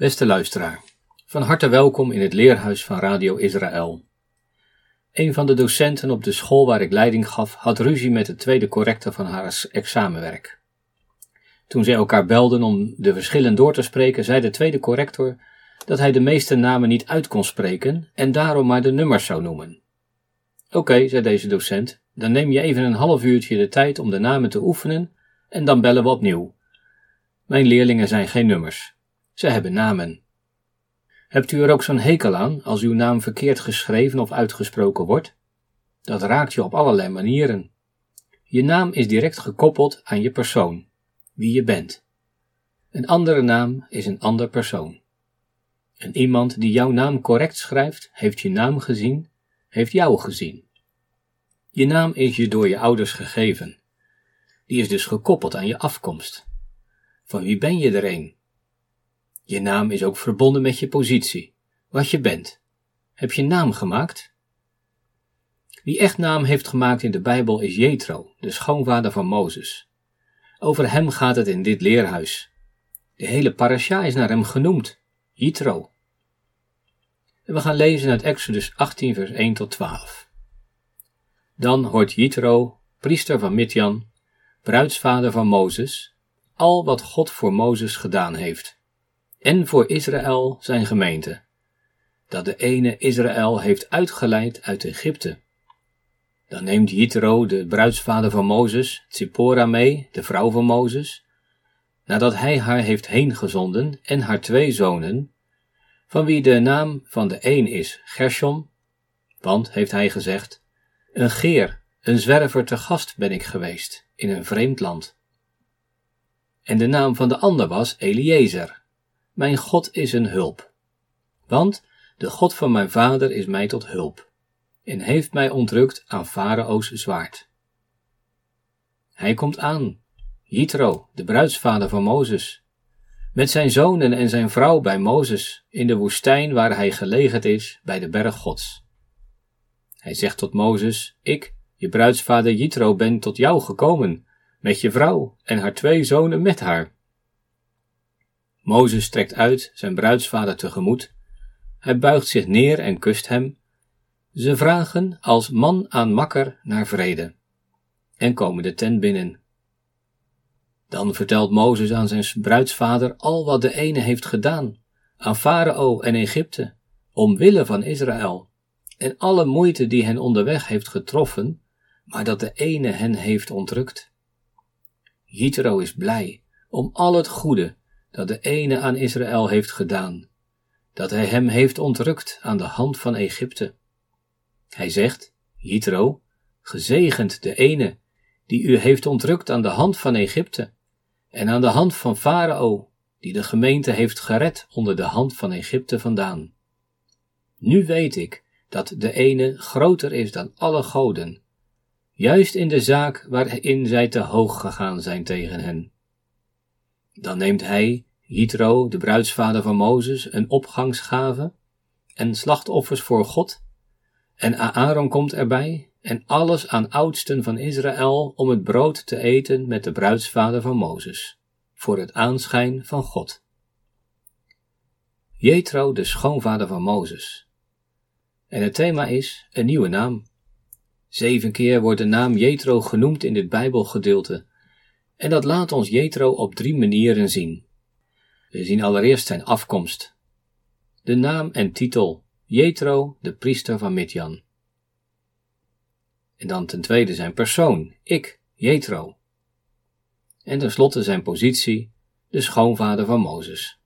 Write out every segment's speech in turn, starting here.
Beste luisteraar, van harte welkom in het leerhuis van Radio Israël. Een van de docenten op de school waar ik leiding gaf had ruzie met de tweede corrector van haar examenwerk. Toen zij elkaar belden om de verschillen door te spreken, zei de tweede corrector dat hij de meeste namen niet uit kon spreken en daarom maar de nummers zou noemen. Oké, zei deze docent, dan neem je even een half uurtje de tijd om de namen te oefenen en dan bellen we opnieuw. Mijn leerlingen zijn geen nummers. Ze hebben namen. Hebt u er ook zo'n hekel aan als uw naam verkeerd geschreven of uitgesproken wordt? Dat raakt je op allerlei manieren. Je naam is direct gekoppeld aan je persoon, wie je bent. Een andere naam is een ander persoon. En iemand die jouw naam correct schrijft, heeft je naam gezien, heeft jou gezien. Je naam is je door je ouders gegeven. Die is dus gekoppeld aan je afkomst. Van wie ben je er een? Je naam is ook verbonden met je positie, wat je bent. Heb je naam gemaakt? Wie echt naam heeft gemaakt in de Bijbel is Jethro, de schoonvader van Mozes. Over hem gaat het in dit leerhuis. De hele parasha is naar hem genoemd, Jethro. We gaan lezen uit Exodus 18 vers 1 tot 12. Dan hoort Jethro, priester van Midjan, bruidsvader van Mozes, al wat God voor Mozes gedaan heeft en voor Israël zijn gemeente, dat de ene Israël heeft uitgeleid uit Egypte. Dan neemt Jitro, de bruidsvader van Mozes, Tzipora mee, de vrouw van Mozes, nadat hij haar heeft heengezonden en haar twee zonen, van wie de naam van de een is Gershom, want, heeft hij gezegd, een geer, een zwerver te gast ben ik geweest in een vreemd land. En de naam van de ander was Eliezer, mijn God is een hulp. Want de God van mijn vader is mij tot hulp en heeft mij ontrukt aan Farao's zwaard. Hij komt aan, Jitro, de bruidsvader van Mozes, met zijn zonen en zijn vrouw bij Mozes in de woestijn waar hij gelegerd is bij de berg Gods. Hij zegt tot Mozes, ik, je bruidsvader Jitro, ben tot jou gekomen, met je vrouw en haar twee zonen met haar. Mozes trekt uit zijn bruidsvader tegemoet. Hij buigt zich neer en kust hem. Ze vragen als man aan makker naar vrede en komen de tent binnen. Dan vertelt Mozes aan zijn bruidsvader al wat de ene heeft gedaan aan Farao en Egypte, omwille van Israël, en alle moeite die hen onderweg heeft getroffen, maar dat de ene hen heeft ontrukt. Jitro is blij om al het goede dat de ene aan Israël heeft gedaan, dat hij hem heeft ontrukt aan de hand van Egypte. Hij zegt, Jitro, gezegend de ene, die u heeft ontrukt aan de hand van Egypte, en aan de hand van Farao, die de gemeente heeft gered onder de hand van Egypte vandaan. Nu weet ik dat de ene groter is dan alle goden, juist in de zaak waarin zij te hoog gegaan zijn tegen hen. Dan neemt hij, Jitro, de bruidsvader van Mozes, een opgangsgave en slachtoffers voor God. En Aaron komt erbij en alles aan oudsten van Israël om het brood te eten met de bruidsvader van Mozes, voor het aanschijn van God. Jethro, de schoonvader van Mozes. En het thema is een nieuwe naam. Zeven keer wordt de naam Jethro genoemd in dit Bijbelgedeelte en dat laat ons Jethro op drie manieren zien. We zien allereerst zijn afkomst. De naam en titel Jethro, de priester van Midjan. En dan ten tweede zijn persoon, ik, Jethro. En tenslotte zijn positie, de schoonvader van Mozes.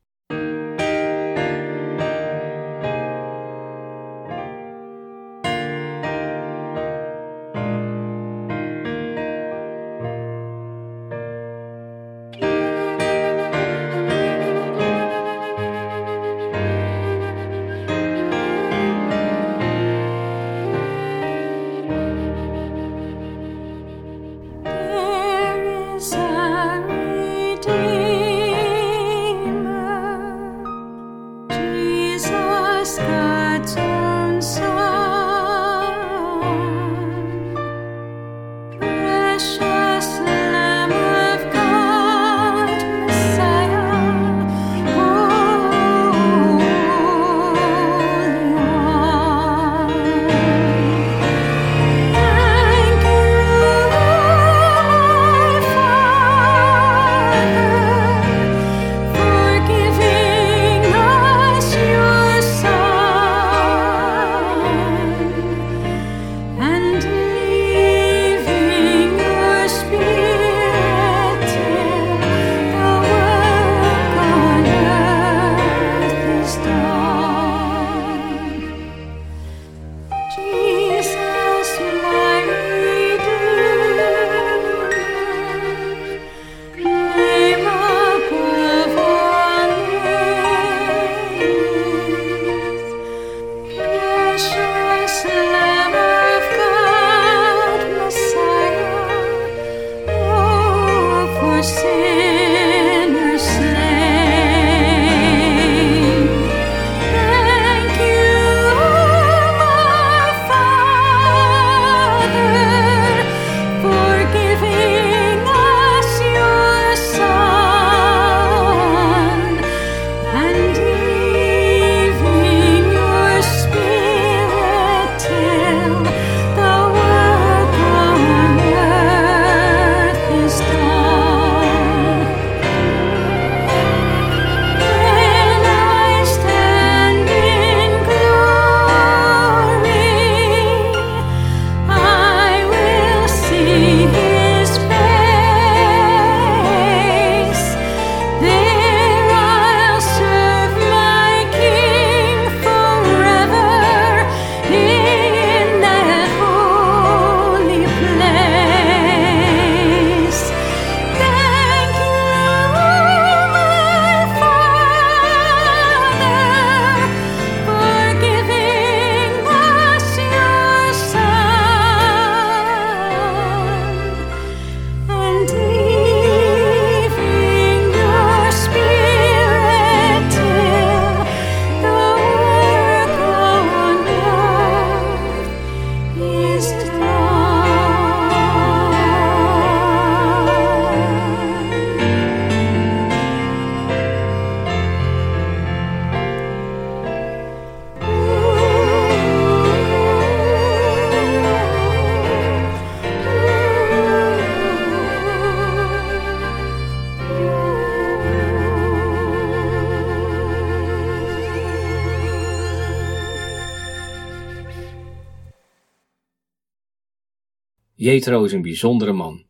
Jethro is een bijzondere man.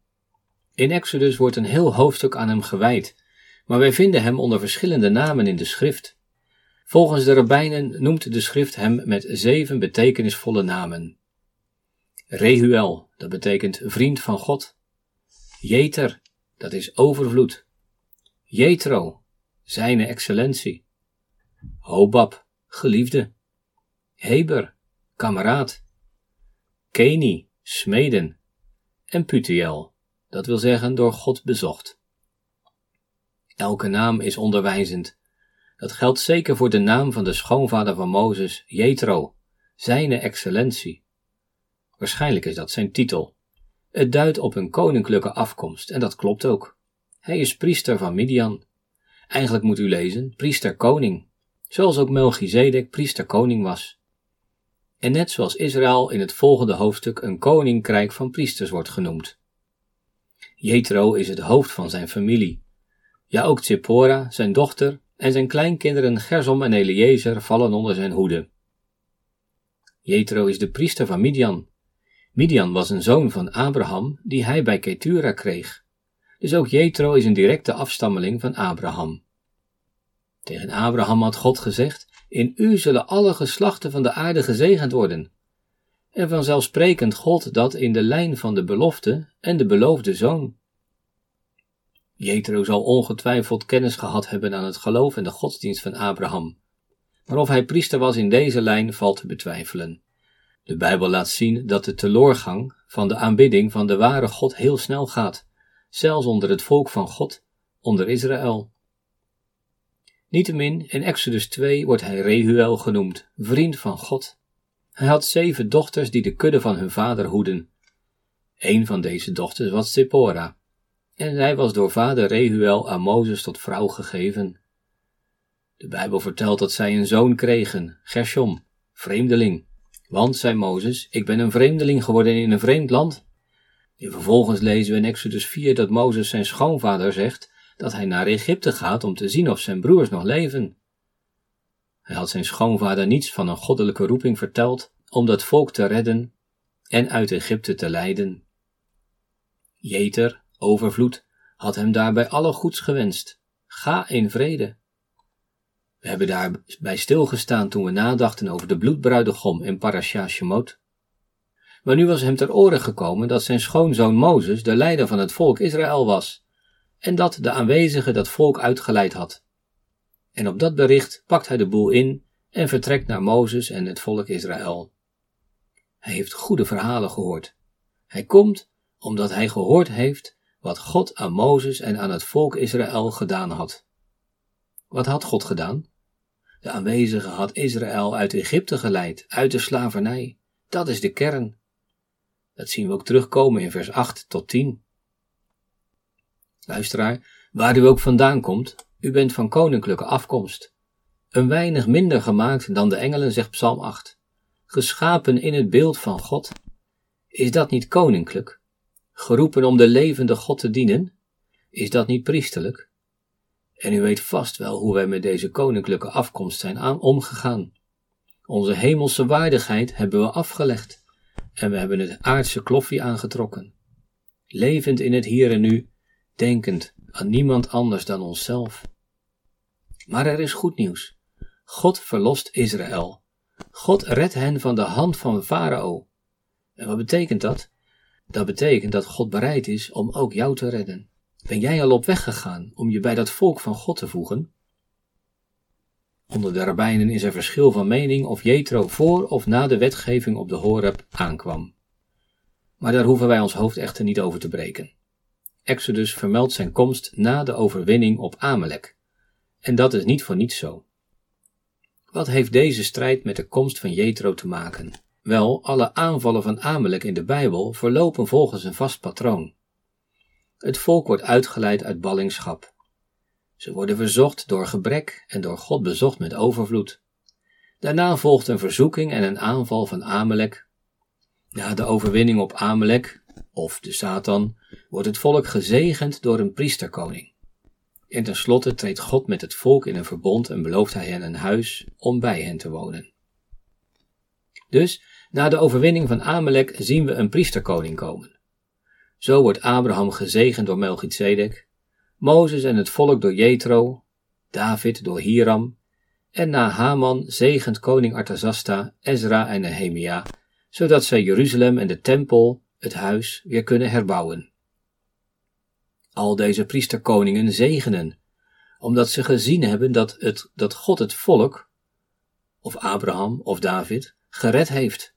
In Exodus wordt een heel hoofdstuk aan hem gewijd, maar wij vinden hem onder verschillende namen in de schrift. Volgens de rabbijnen noemt de schrift hem met zeven betekenisvolle namen. Rehuel, dat betekent vriend van God. Jeter, dat is overvloed. Jethro, zijne excellentie. Hobab, geliefde. Heber, kameraad. Keni, smeden. En Putiel, dat wil zeggen door God bezocht. Elke naam is onderwijzend. Dat geldt zeker voor de naam van de schoonvader van Mozes, Jethro, zijne excellentie. Waarschijnlijk is dat zijn titel. Het duidt op een koninklijke afkomst, en dat klopt ook. Hij is priester van Midian. Eigenlijk moet u lezen, priester-koning, zoals ook Melchizedek priester-koning was. En net zoals Israël in het volgende hoofdstuk een koninkrijk van priesters wordt genoemd. Jethro is het hoofd van zijn familie. Ja, ook Zippora, zijn dochter, en zijn kleinkinderen Gersom en Eliezer vallen onder zijn hoede. Jethro is de priester van Midian. Midian was een zoon van Abraham die hij bij Ketura kreeg. Dus ook Jethro is een directe afstammeling van Abraham. Tegen Abraham had God gezegd: In u zullen alle geslachten van de aarde gezegend worden. En vanzelfsprekend God dat in de lijn van de belofte en de beloofde zoon. Jethro zal ongetwijfeld kennis gehad hebben aan het geloof en de godsdienst van Abraham. Maar of hij priester was in deze lijn valt te betwijfelen. De Bijbel laat zien dat de teloorgang van de aanbidding van de ware God heel snel gaat, zelfs onder het volk van God, onder Israël. Niettemin, in Exodus 2 wordt hij Rehuel genoemd, vriend van God. Hij had zeven dochters die de kudde van hun vader hoeden. Een van deze dochters was Zippora, en zij was door vader Rehuel aan Mozes tot vrouw gegeven. De Bijbel vertelt dat zij een zoon kregen, Gershom, vreemdeling. Want, zei Mozes, ik ben een vreemdeling geworden in een vreemd land. En vervolgens lezen we in Exodus 4 dat Mozes zijn schoonvader zegt dat hij naar Egypte gaat om te zien of zijn broers nog leven. Hij had zijn schoonvader niets van een goddelijke roeping verteld om dat volk te redden en uit Egypte te leiden. Jeter, overvloed, had hem daarbij alle goeds gewenst. Ga in vrede. We hebben daarbij stilgestaan toen we nadachten over de bloedbruidegom in Parasha Shemot. Maar nu was hem ter oren gekomen dat zijn schoonzoon Mozes de leider van het volk Israël was, en dat de aanwezige dat volk uitgeleid had. En op dat bericht pakt hij de boel in en vertrekt naar Mozes en het volk Israël. Hij heeft goede verhalen gehoord. Hij komt omdat hij gehoord heeft wat God aan Mozes en aan het volk Israël gedaan had. Wat had God gedaan? De aanwezige had Israël uit Egypte geleid, uit de slavernij. Dat is de kern. Dat zien we ook terugkomen in vers 8 tot 10. Luisteraar, waar u ook vandaan komt, u bent van koninklijke afkomst. Een weinig minder gemaakt dan de engelen, zegt Psalm 8. Geschapen in het beeld van God. Is dat niet koninklijk? Geroepen om de levende God te dienen? Is dat niet priesterlijk? En u weet vast wel hoe wij met deze koninklijke afkomst zijn aan omgegaan. Onze hemelse waardigheid hebben we afgelegd en we hebben het aardse klofje aangetrokken. Levend in het hier en nu, denkend aan niemand anders dan onszelf. Maar er is goed nieuws. God verlost Israël. God redt hen van de hand van Farao. En wat betekent dat? Dat betekent dat God bereid is om ook jou te redden. Ben jij al op weg gegaan om je bij dat volk van God te voegen? Onder de rabbijnen is er verschil van mening of Jethro voor of na de wetgeving op de Horeb aankwam. Maar daar hoeven wij ons hoofd echter niet over te breken. Exodus vermeldt zijn komst na de overwinning op Amalek. En dat is niet voor niets zo. Wat heeft deze strijd met de komst van Jethro te maken? Wel, alle aanvallen van Amalek in de Bijbel verlopen volgens een vast patroon. Het volk wordt uitgeleid uit ballingschap. Ze worden verzocht door gebrek en door God bezocht met overvloed. Daarna volgt een verzoeking en een aanval van Amalek. Na de overwinning op Amalek, of de Satan, wordt het volk gezegend door een priesterkoning. En tenslotte treedt God met het volk in een verbond en belooft hij hen een huis om bij hen te wonen. Dus, na de overwinning van Amalek zien we een priesterkoning komen Zo wordt Abraham gezegend door Melchizedek, Mozes en het volk door Jethro, David door Hiram, en na Haman zegent koning Artazasta, Ezra en Nehemia, zodat zij Jeruzalem en de tempel, het huis, weer kunnen herbouwen. Al deze priesterkoningen zegenen, omdat ze gezien hebben dat, het, dat God het volk, of Abraham of David, gered heeft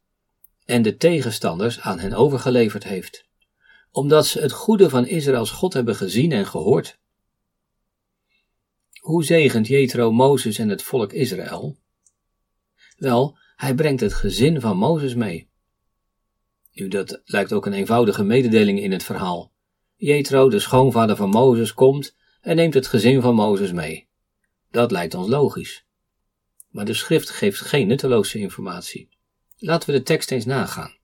en de tegenstanders aan hen overgeleverd heeft, omdat ze het goede van Israëls God hebben gezien en gehoord. Hoe zegent Jethro Mozes en het volk Israël? Wel, hij brengt het gezin van Mozes mee. Nu, dat lijkt ook een eenvoudige mededeling in het verhaal. Jethro, de schoonvader van Mozes, komt en neemt het gezin van Mozes mee. Dat lijkt ons logisch. Maar de schrift geeft geen nutteloze informatie. Laten we de tekst eens nagaan.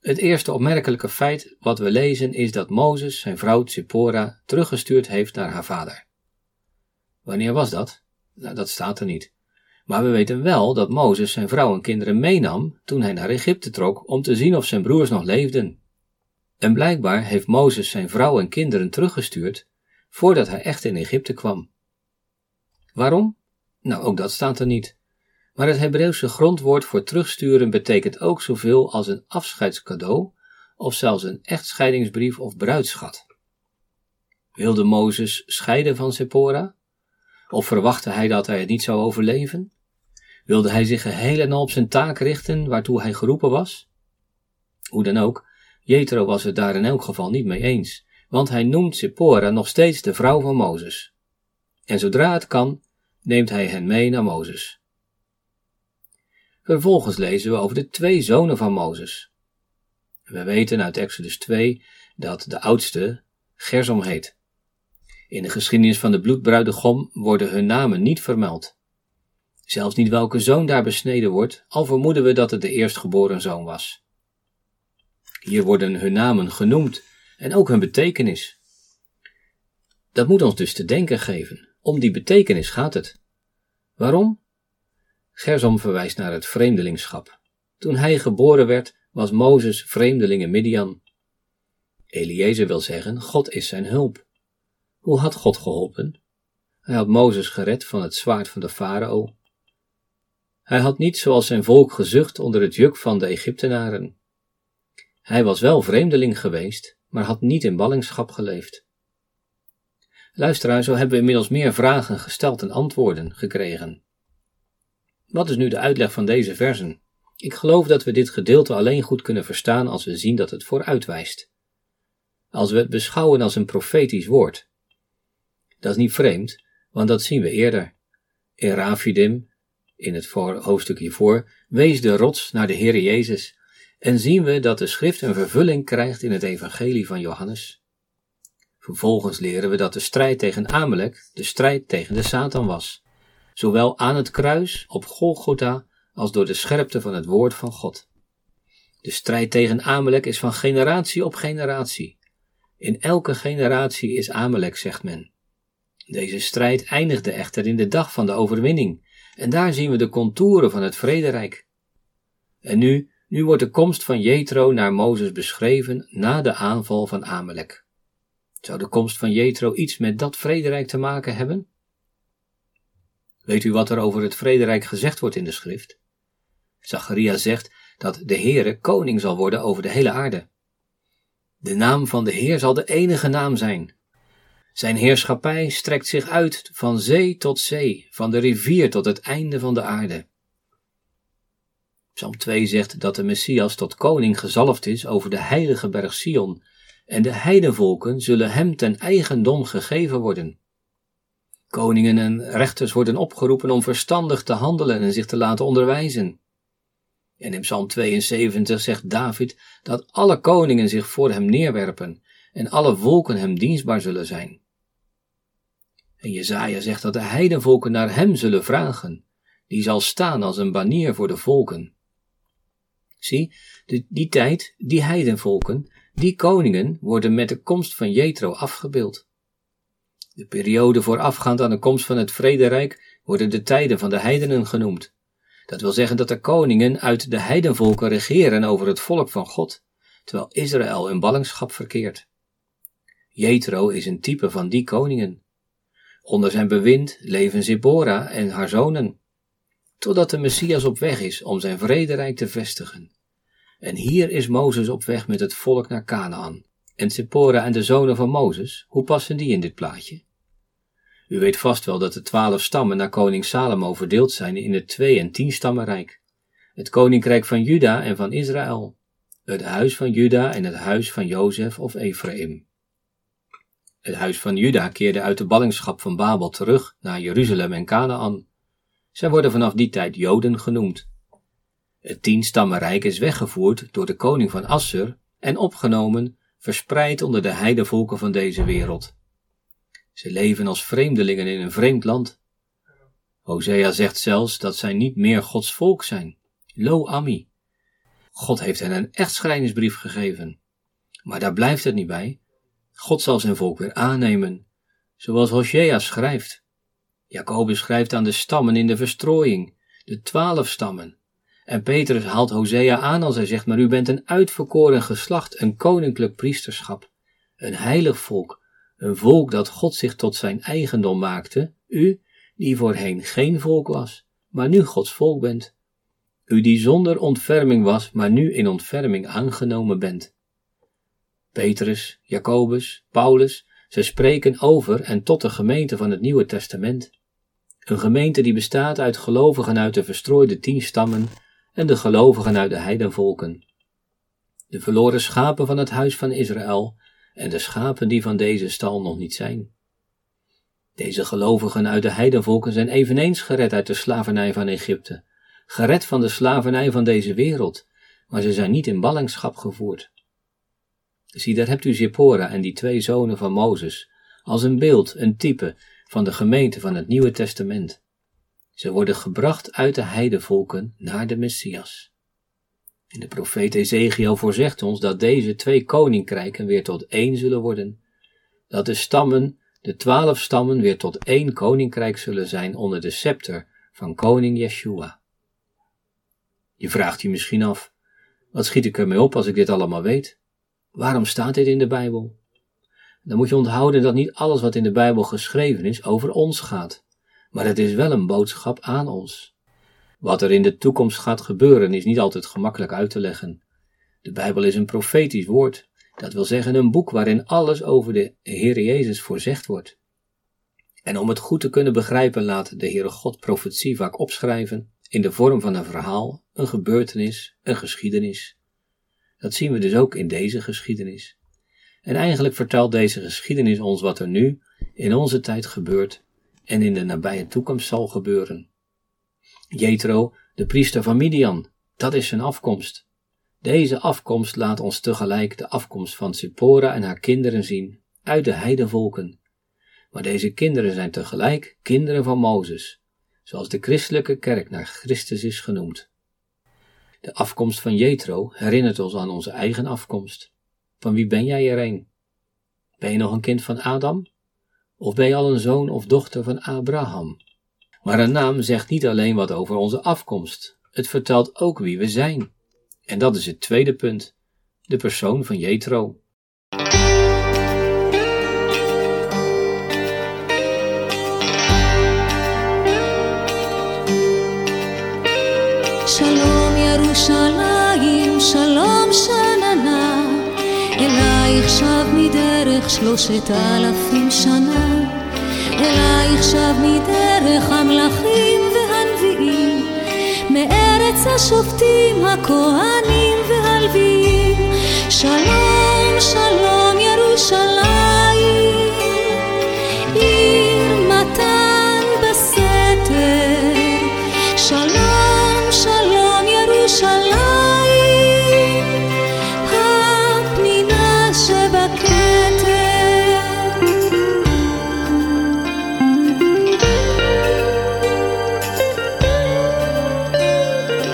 Het eerste opmerkelijke feit wat we lezen is dat Mozes zijn vrouw Tzipora teruggestuurd heeft naar haar vader. Wanneer was dat? Nou, dat staat er niet. Maar we weten wel dat Mozes zijn vrouw en kinderen meenam toen hij naar Egypte trok om te zien of zijn broers nog leefden. En blijkbaar heeft Mozes zijn vrouw en kinderen teruggestuurd voordat hij echt in Egypte kwam. Waarom? Nou, ook dat staat er niet. Maar het Hebreeuwse grondwoord voor terugsturen betekent ook zoveel als een afscheidscadeau of zelfs een echtscheidingsbrief of bruidschat. Wilde Mozes scheiden van Sephora? Of verwachtte hij dat hij het niet zou overleven? Wilde hij zich geheel en al op zijn taak richten waartoe hij geroepen was? Hoe dan ook, Jethro was het daar in elk geval niet mee eens, want hij noemt Sephora nog steeds de vrouw van Mozes. En zodra het kan, neemt hij hen mee naar Mozes. Vervolgens lezen we over de twee zonen van Mozes. We weten uit Exodus 2 dat de oudste Gersom heet. In de geschiedenis van de bloedbruidegom worden hun namen niet vermeld. Zelfs niet welke zoon daar besneden wordt, al vermoeden we dat het de eerstgeboren zoon was. Hier worden hun namen genoemd en ook hun betekenis. Dat moet ons dus te denken geven. Om die betekenis gaat het. Waarom? Gersom verwijst naar het vreemdelingschap. Toen hij geboren werd, was Mozes vreemdeling in Midian. Eliezer wil zeggen, God is zijn hulp. Hoe had God geholpen? Hij had Mozes gered van het zwaard van de farao. Hij had niet zoals zijn volk gezucht onder het juk van de Egyptenaren. Hij was wel vreemdeling geweest, maar had niet in ballingschap geleefd. Luisteraar, zo hebben we inmiddels meer vragen gesteld en antwoorden gekregen. Wat is nu de uitleg van deze versen? Ik geloof dat we dit gedeelte alleen goed kunnen verstaan als we zien dat het vooruitwijst. Als we het beschouwen als een profetisch woord. Dat is niet vreemd, want dat zien we eerder. In Rafidim, in het hoofdstuk hiervoor, wees de rots naar de Heer Jezus en zien we dat de schrift een vervulling krijgt in het evangelie van Johannes. Vervolgens leren we dat de strijd tegen Amalek de strijd tegen de Satan was zowel aan het kruis op Golgotha als door de scherpte van het woord van God. De strijd tegen Amalek is van generatie op generatie. In elke generatie is Amalek, zegt men. Deze strijd eindigde echter in de dag van de overwinning, en daar zien we de contouren van het vrederijk. En nu, nu wordt de komst van Jethro naar Mozes beschreven na de aanval van Amalek. Zou de komst van Jethro iets met dat vrederijk te maken hebben? Weet u wat er over het vrederijk gezegd wordt in de schrift? Zacharia zegt dat de Heere koning zal worden over de hele aarde. De naam van de Heer zal de enige naam zijn. Zijn heerschappij strekt zich uit van zee tot zee, van de rivier tot het einde van de aarde. Psalm 2 zegt dat de Messias tot koning gezalfd is over de heilige berg Sion, en de heidenvolken zullen hem ten eigendom gegeven worden. Koningen en rechters worden opgeroepen om verstandig te handelen en zich te laten onderwijzen. En in Psalm 72 zegt David dat alle koningen zich voor hem neerwerpen en alle volken hem dienstbaar zullen zijn. En Jezaja zegt dat de heidenvolken naar hem zullen vragen. Die zal staan als een banier voor de volken. Zie, die tijd, die heidenvolken, die koningen worden met de komst van Jethro afgebeeld. De periode voorafgaand aan de komst van het vrederijk worden de tijden van de heidenen genoemd. Dat wil zeggen dat de koningen uit de heidenvolken regeren over het volk van God, terwijl Israël in ballingschap verkeert. Jethro is een type van die koningen. Onder zijn bewind leven Zippora en haar zonen, totdat de Messias op weg is om zijn vrederijk te vestigen. En hier is Mozes op weg met het volk naar Canaan. En Zippora en de zonen van Mozes, hoe passen die in dit plaatje? U weet vast wel dat de twaalf stammen naar koning Salomo verdeeld zijn in het twee- en tien stammenrijk. Het koninkrijk van Juda en van Israël. Het huis van Juda en het huis van Jozef of Ephraim. Het huis van Juda keerde uit de ballingschap van Babel terug naar Jeruzalem en Canaan. Zij worden vanaf die tijd Joden genoemd. Het tienstammenrijk is weggevoerd door de koning van Assur en opgenomen, verspreid onder de heidevolken van deze wereld. Ze leven als vreemdelingen in een vreemd land. Hosea zegt zelfs dat zij niet meer Gods volk zijn. Lo Ami. God heeft hen een echtschrijningsbrief gegeven. Maar daar blijft het niet bij. God zal zijn volk weer aannemen, zoals Hosea schrijft. Jacobus schrijft aan de stammen in de verstrooiing, de twaalf stammen. En Petrus haalt Hosea aan als hij zegt, maar u bent een uitverkoren geslacht, een koninklijk priesterschap, een heilig volk, een volk dat God zich tot zijn eigendom maakte, u, die voorheen geen volk was, maar nu Gods volk bent. U die zonder ontferming was, maar nu in ontferming aangenomen bent. Petrus, Jacobus, Paulus, ze spreken over en tot de gemeente van het Nieuwe Testament. Een gemeente die bestaat uit gelovigen uit de verstrooide tien stammen en de gelovigen uit de heidenvolken. De verloren schapen van het huis van Israël en de schapen die van deze stal nog niet zijn. Deze gelovigen uit de heidenvolken zijn eveneens gered uit de slavernij van Egypte, gered van de slavernij van deze wereld, maar ze zijn niet in ballingschap gevoerd. Zie, daar hebt u Zippora en die twee zonen van Mozes, als een beeld, een type van de gemeente van het Nieuwe Testament. Ze worden gebracht uit de heidevolken naar de Messias. En de profeet Ezekiel voorzegt ons dat deze twee koninkrijken weer tot één zullen worden. Dat de stammen, de twaalf stammen, weer tot één koninkrijk zullen zijn onder de scepter van koning Yeshua. Je vraagt je misschien af, wat schiet ik ermee op als ik dit allemaal weet? Waarom staat dit in de Bijbel? Dan moet je onthouden dat niet alles wat in de Bijbel geschreven is over ons gaat, maar het is wel een boodschap aan ons. Wat er in de toekomst gaat gebeuren is niet altijd gemakkelijk uit te leggen. De Bijbel is een profetisch woord, dat wil zeggen een boek waarin alles over de Heer Jezus voorzegd wordt. En om het goed te kunnen begrijpen laat de Heere God profetie vaak opschrijven in de vorm van een verhaal, een gebeurtenis, een geschiedenis. Dat zien we dus ook in deze geschiedenis. En eigenlijk vertelt deze geschiedenis ons wat er nu, in onze tijd gebeurt en in de nabije toekomst zal gebeuren. Jethro, de priester van Midian, dat is zijn afkomst. Deze afkomst laat ons tegelijk de afkomst van Zippora en haar kinderen zien, uit de heidevolken. Maar deze kinderen zijn tegelijk kinderen van Mozes, zoals de christelijke kerk naar Christus is genoemd. De afkomst van Jethro herinnert ons aan onze eigen afkomst. Van wie ben jij er een? Ben je nog een kind van Adam? Of ben je al een zoon of dochter van Abraham? Maar een naam zegt niet alleen wat over onze afkomst, het vertelt ook wie we zijn. En dat is het tweede punt, de persoon van Jethro. מדרך שלושת אלפים שנה, אלייך שב מדרך המלכים והנביאים, מארץ השופטים, הכהנים והלוויים, שלום שלום ירושלים,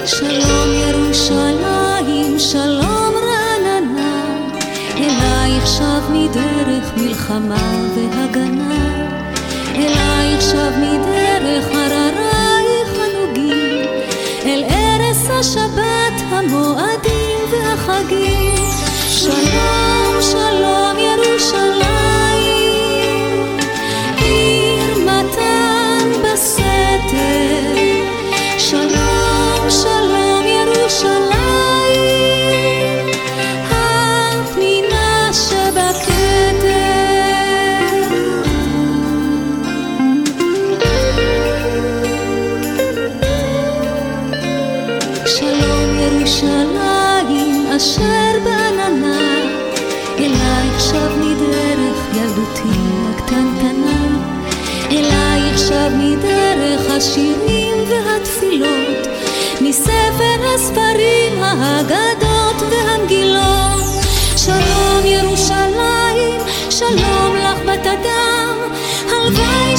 שלום ירושלים, שלום רעננה, אלייך שב מדרך מלחמה והגנה, אלייך שב מדרך הררייך הנוגים, אל ערש השבת המועדים והחגים, שלום,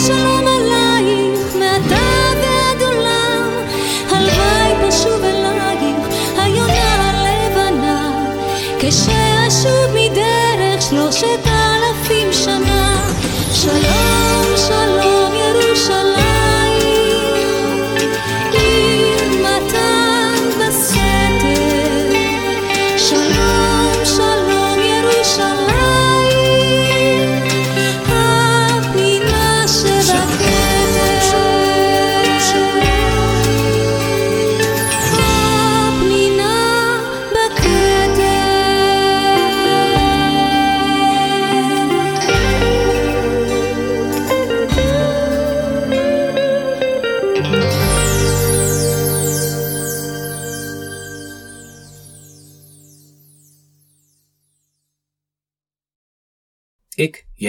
Yo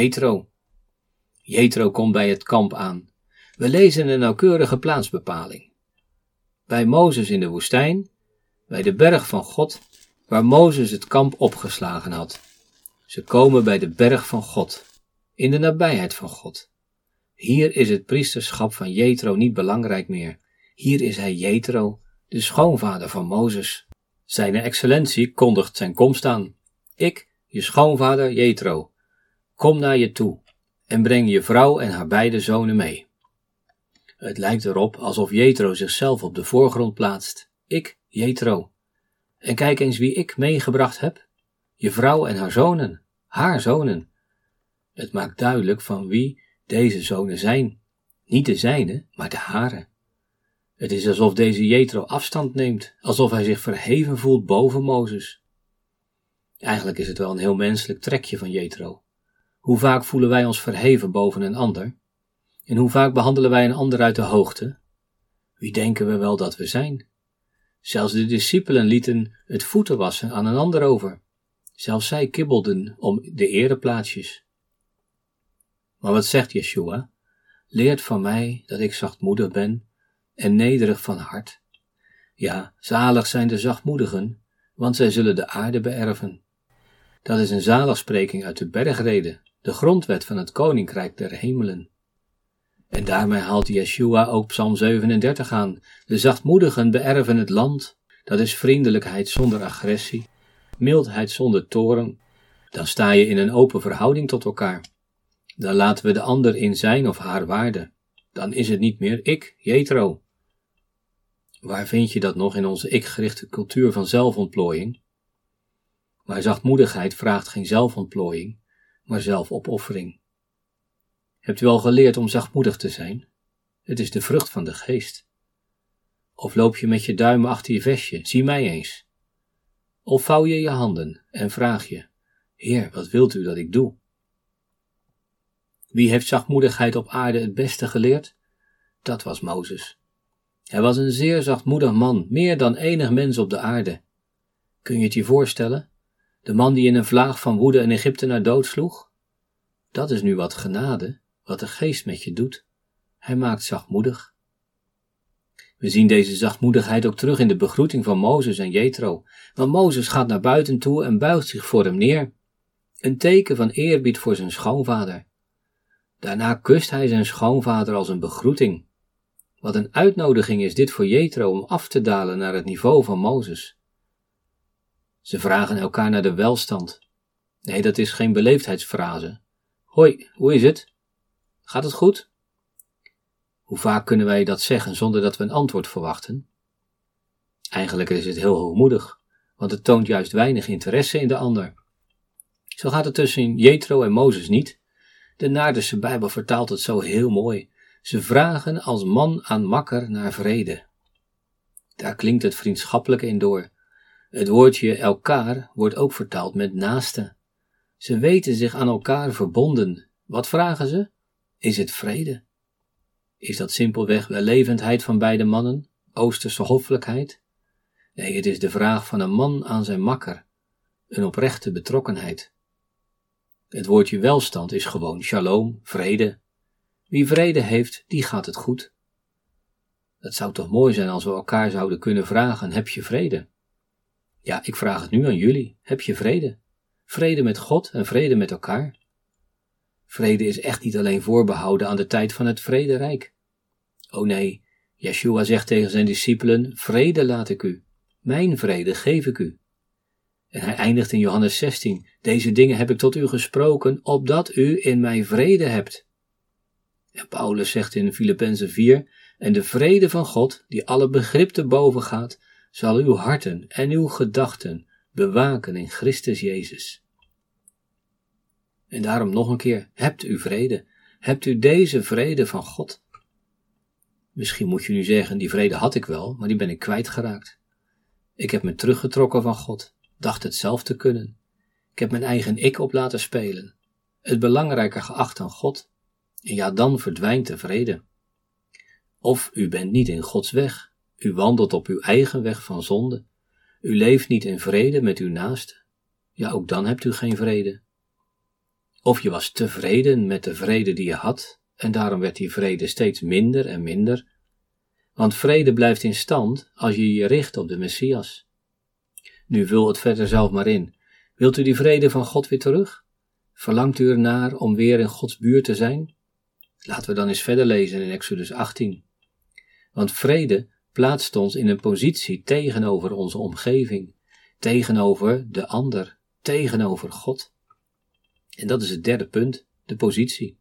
Jetro. Jetro komt bij het kamp aan. We lezen een nauwkeurige plaatsbepaling. Bij Mozes in de woestijn, bij de berg van God, waar Mozes het kamp opgeslagen had. Ze komen bij de berg van God, in de nabijheid van God. Hier is het priesterschap van Jetro niet belangrijk meer. Hier is hij Jetro, de schoonvader van Mozes. Zijne excellentie kondigt zijn komst aan. Ik, je schoonvader Jetro, kom naar je toe en breng je vrouw en haar beide zonen mee. Het lijkt erop alsof Jetro zichzelf op de voorgrond plaatst. Ik, Jetro. En kijk eens wie ik meegebracht heb. Je vrouw en haar zonen, haar zonen. Het maakt duidelijk van wie deze zonen zijn. Niet de zijne, maar de hare. Het is alsof deze Jetro afstand neemt, alsof hij zich verheven voelt boven Mozes. Eigenlijk is het wel een heel menselijk trekje van Jetro. Hoe vaak voelen wij ons verheven boven een ander? En hoe vaak behandelen wij een ander uit de hoogte? Wie denken we wel dat we zijn? Zelfs de discipelen lieten het voeten wassen aan een ander over. Zelfs zij kibbelden om de ereplaatsjes. Maar wat zegt Yeshua? Leert van mij dat ik zachtmoedig ben en nederig van hart. Ja, zalig zijn de zachtmoedigen, want zij zullen de aarde beërven. Dat is een zaligspreking uit de bergrede, de grondwet van het koninkrijk der hemelen. En daarmee haalt Yeshua ook Psalm 37 aan. De zachtmoedigen beërven het land. Dat is vriendelijkheid zonder agressie, mildheid zonder toren. Dan sta je in een open verhouding tot elkaar. Dan laten we de ander in zijn of haar waarde. Dan is het niet meer ik, Jetro. Waar vind je dat nog in onze ik-gerichte cultuur van zelfontplooiing? Maar zachtmoedigheid vraagt geen zelfontplooiing, maar zelfopoffering. Hebt u al geleerd om zachtmoedig te zijn? Het is de vrucht van de geest. Of loop je met je duimen achter je vestje, zie mij eens. Of vouw je je handen en vraag je, Heer, wat wilt u dat ik doe? Wie heeft zachtmoedigheid op aarde het beste geleerd? Dat was Mozes. Hij was een zeer zachtmoedig man, meer dan enig mens op de aarde. Kun je het je voorstellen? De man die in een vlaag van woede een Egyptenaar doodsloeg? Dat is nu wat genade, wat de geest met je doet. Hij maakt zachtmoedig. We zien deze zachtmoedigheid ook terug in de begroeting van Mozes en Jethro, want Mozes gaat naar buiten toe en buigt zich voor hem neer. Een teken van eerbied voor zijn schoonvader. Daarna kust hij zijn schoonvader als een begroeting. Wat een uitnodiging is dit voor Jethro om af te dalen naar het niveau van Mozes. Ze vragen elkaar naar de welstand. Nee, dat is geen beleefdheidsfrase. Hoi, hoe is het? Gaat het goed? Hoe vaak kunnen wij dat zeggen zonder dat we een antwoord verwachten? Eigenlijk is het heel hoogmoedig, want het toont juist weinig interesse in de ander. Zo gaat het tussen Jethro en Mozes niet. De Naardense Bijbel vertaalt het zo heel mooi. Ze vragen als man aan makker naar vrede. Daar klinkt het vriendschappelijke in door. Het woordje elkaar wordt ook vertaald met naaste. Ze weten zich aan elkaar verbonden. Wat vragen ze? Is het vrede? Is dat simpelweg wellevendheid van beide mannen? Oosterse hoffelijkheid? Nee, het is de vraag van een man aan zijn makker, een oprechte betrokkenheid. Het woordje welstand is gewoon shalom, vrede. Wie vrede heeft, die gaat het goed. Het zou toch mooi zijn als we elkaar zouden kunnen vragen: heb je vrede? Ja, ik vraag het nu aan jullie: heb je vrede? Vrede met God en vrede met elkaar. Vrede is echt niet alleen voorbehouden aan de tijd van het vrederijk. Oh nee, Yeshua zegt tegen zijn discipelen: Vrede laat ik u, mijn vrede geef ik u. En hij eindigt in Johannes 16: Deze dingen heb ik tot u gesproken, opdat u in mij vrede hebt. En Paulus zegt in Filippenzen 4: En de vrede van God, die alle begrip te boven gaat, zal uw harten en uw gedachten bewaken in Christus Jezus. En daarom nog een keer: hebt u vrede. Hebt u deze vrede van God? Misschien moet je nu zeggen: die vrede had ik wel, maar die ben ik kwijtgeraakt. Ik heb me teruggetrokken van God, dacht het zelf te kunnen. Ik heb mijn eigen ik op laten spelen, het belangrijker geacht dan God. En ja, dan verdwijnt de vrede. Of u bent niet in Gods weg, u wandelt op uw eigen weg van zonde, u leeft niet in vrede met uw naaste. Ja, ook dan hebt u geen vrede. Of je was tevreden met de vrede die je had, en daarom werd die vrede steeds minder en minder. Want vrede blijft in stand als je je richt op de Messias. Nu vul het verder zelf maar in. Wilt u die vrede van God weer terug? Verlangt u ernaar om weer in Gods buurt te zijn? Laten we dan eens verder lezen in Exodus 18. Want vrede plaatst ons in een positie tegenover onze omgeving, tegenover de ander, tegenover God. En dat is het derde punt, de positie.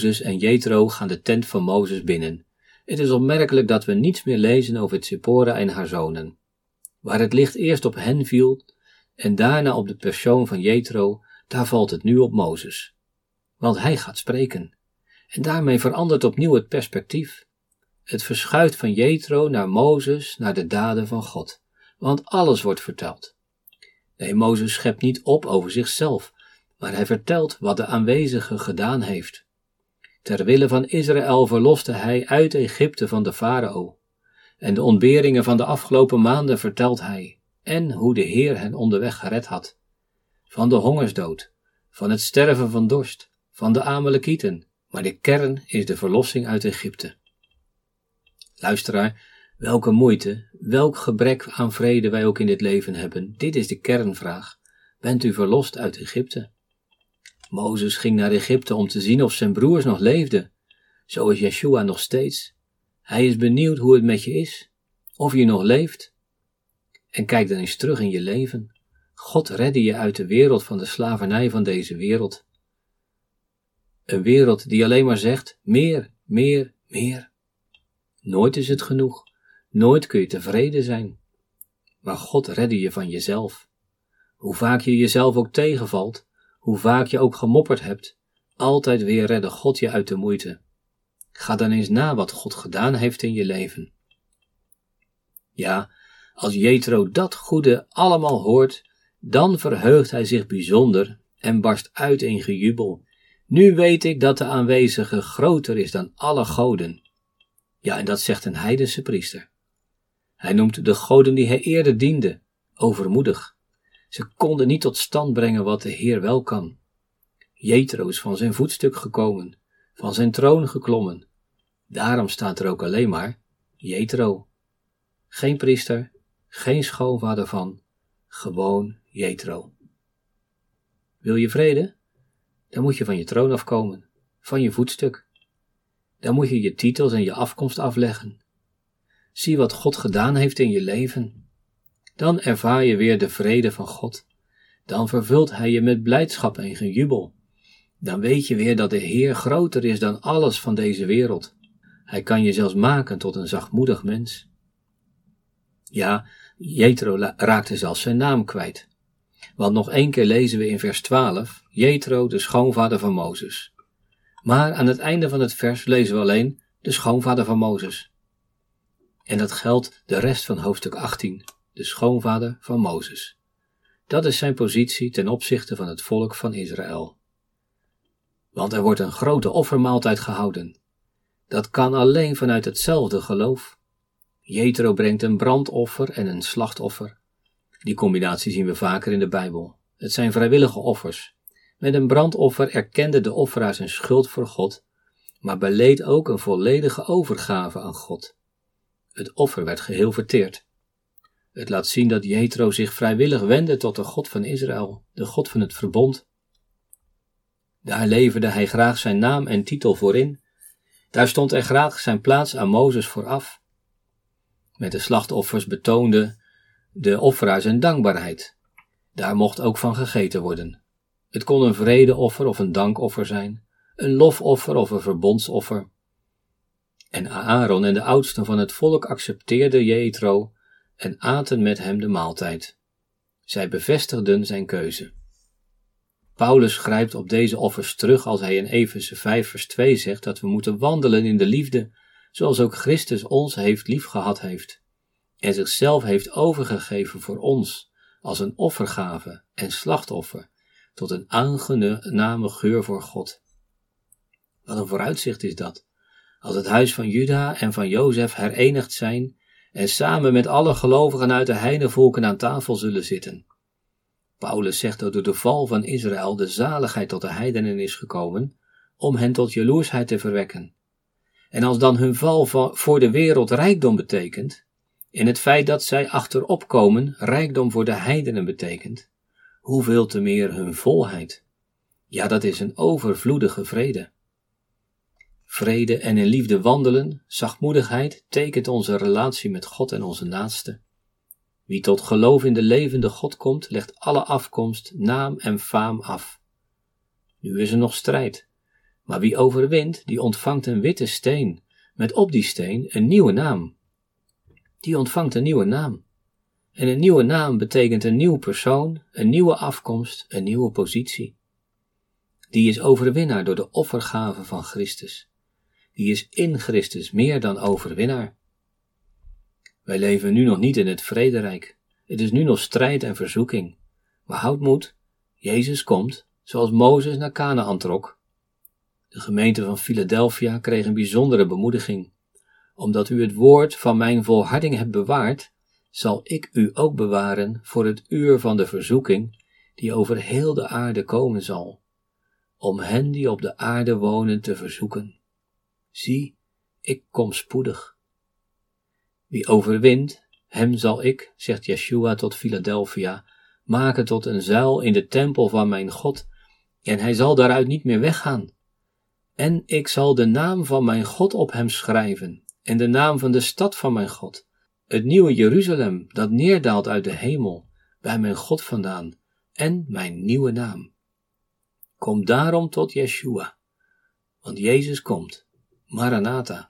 Mozes en Jethro gaan de tent van Mozes binnen. Het is opmerkelijk dat we niets meer lezen over Tzipora en haar zonen. Waar het licht eerst op hen viel en daarna op de persoon van Jethro, daar valt het nu op Mozes. Want hij gaat spreken. En daarmee verandert opnieuw het perspectief. Het verschuift van Jethro naar Mozes, naar de daden van God. Want alles wordt verteld. Nee, Mozes schept niet op over zichzelf, maar hij vertelt wat de aanwezige gedaan heeft. Ter wille van Israël verloste hij uit Egypte van de farao. En de ontberingen van de afgelopen maanden vertelt hij, en hoe de Heer hen onderweg gered had. Van de hongersdood, van het sterven van dorst, van de Amalekieten, maar de kern is de verlossing uit Egypte. Luisteraar, welke moeite, welk gebrek aan vrede wij ook in dit leven hebben, dit is de kernvraag. Bent u verlost uit Egypte? Mozes ging naar Egypte om te zien of zijn broers nog leefden. Zo is Yeshua nog steeds. Hij is benieuwd hoe het met je is, of je nog leeft. En kijk dan eens terug in je leven. God redde je uit de wereld van de slavernij van deze wereld. Een wereld die alleen maar zegt: meer, meer, meer. Nooit is het genoeg. Nooit kun je tevreden zijn. Maar God redde je van jezelf. Hoe vaak je jezelf ook tegenvalt, hoe vaak je ook gemopperd hebt, altijd weer redde God je uit de moeite. Ga dan eens na wat God gedaan heeft in je leven. Ja, als Jethro dat goede allemaal hoort, dan verheugt hij zich bijzonder en barst uit in gejubel. Nu weet ik dat de aanwezige groter is dan alle goden. Ja, en dat zegt een heidense priester. Hij noemt de goden die hij eerder diende, overmoedig. Ze konden niet tot stand brengen wat de Heer wel kan. Jethro is van zijn voetstuk gekomen, van zijn troon geklommen. Daarom staat er ook alleen maar Jethro. Geen priester, geen schoonvader van, gewoon Jethro. Wil je vrede? Dan moet je van je troon afkomen, van je voetstuk. Dan moet je je titels en je afkomst afleggen. Zie wat God gedaan heeft in je leven. Dan ervaar je weer de vrede van God. Dan vervult Hij je met blijdschap en gejubel. Dan weet je weer dat de Heer groter is dan alles van deze wereld. Hij kan je zelfs maken tot een zachtmoedig mens. Ja, Jethro raakte zelfs zijn naam kwijt. Want nog één keer lezen we in vers 12, Jethro, de schoonvader van Mozes. Maar aan het einde van het vers lezen we alleen de schoonvader van Mozes. En dat geldt de rest van hoofdstuk 18, de schoonvader van Mozes. Dat is zijn positie ten opzichte van het volk van Israël. Want er wordt een grote offermaaltijd gehouden. Dat kan alleen vanuit hetzelfde geloof. Jethro brengt een brandoffer en een slachtoffer. Die combinatie zien we vaker in de Bijbel. Het zijn vrijwillige offers. Met een brandoffer erkende de offeraar zijn schuld voor God, maar beleed ook een volledige overgave aan God. Het offer werd geheel verteerd. Het laat zien dat Jethro zich vrijwillig wendde tot de God van Israël, de God van het verbond. Daar leverde hij graag zijn naam en titel voor in. Daar stond hij graag zijn plaats aan Mozes vooraf. Met de slachtoffers betoonde de offeraar zijn dankbaarheid. Daar mocht ook van gegeten worden. Het kon een vredeoffer of een dankoffer zijn, een lofoffer of een verbondsoffer. En Aaron en de oudsten van het volk accepteerden Jethro en aten met hem de maaltijd. Zij bevestigden zijn keuze. Paulus grijpt op deze offers terug als hij in Efeze 5 vers 2 zegt dat we moeten wandelen in de liefde, zoals ook Christus ons heeft liefgehad heeft, en zichzelf heeft overgegeven voor ons, als een offergave en slachtoffer, tot een aangename geur voor God. Wat een vooruitzicht is dat, als het huis van Juda en van Jozef herenigd zijn en samen met alle gelovigen uit de heidevolken aan tafel zullen zitten. Paulus zegt dat door de val van Israël de zaligheid tot de heidenen is gekomen, om hen tot jaloersheid te verwekken. En als dan hun val voor de wereld rijkdom betekent, en het feit dat zij achterop komen rijkdom voor de heidenen betekent, hoeveel te meer hun volheid. Ja, dat is een overvloedige vrede. Vrede en in liefde wandelen, zachtmoedigheid, tekent onze relatie met God en onze naaste. Wie tot geloof in de levende God komt, legt alle afkomst, naam en faam af. Nu is er nog strijd, Maar wie overwint, die ontvangt een witte steen, met op die steen een nieuwe naam. Die ontvangt een nieuwe naam. En een nieuwe naam betekent een nieuw persoon, een nieuwe afkomst, een nieuwe positie. Die is overwinnaar door de offergave van Christus. Die is in Christus meer dan overwinnaar. Wij leven nu nog niet in het vrederijk. Het is nu nog strijd en verzoeking. Maar houd moed, Jezus komt, zoals Mozes naar Canaan trok. De gemeente van Philadelphia kreeg een bijzondere bemoediging. Omdat u het woord van mijn volharding hebt bewaard, zal ik u ook bewaren voor het uur van de verzoeking die over heel de aarde komen zal, om hen die op de aarde wonen te verzoeken. Zie, ik kom spoedig. Wie overwint, hem zal ik, zegt Yeshua tot Philadelphia, maken tot een zuil in de tempel van mijn God, en hij zal daaruit niet meer weggaan. En ik zal de naam van mijn God op hem schrijven, en de naam van de stad van mijn God, het nieuwe Jeruzalem dat neerdaalt uit de hemel, bij mijn God vandaan, en mijn nieuwe naam. Kom daarom tot Yeshua, want Jezus komt. Maranata!